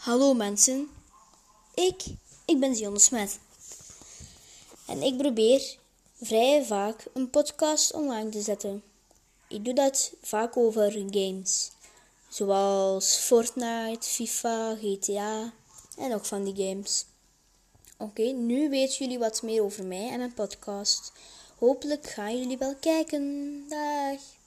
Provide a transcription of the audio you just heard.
Hallo mensen, ik, ik ben Dionne Smet. En ik probeer vrij vaak een podcast online te zetten. Ik doe dat vaak over games, zoals Fortnite, FIFA, GTA en ook van die games. Oké, nu weten jullie wat meer over mij en mijn podcast. Hopelijk gaan jullie wel kijken. Dag!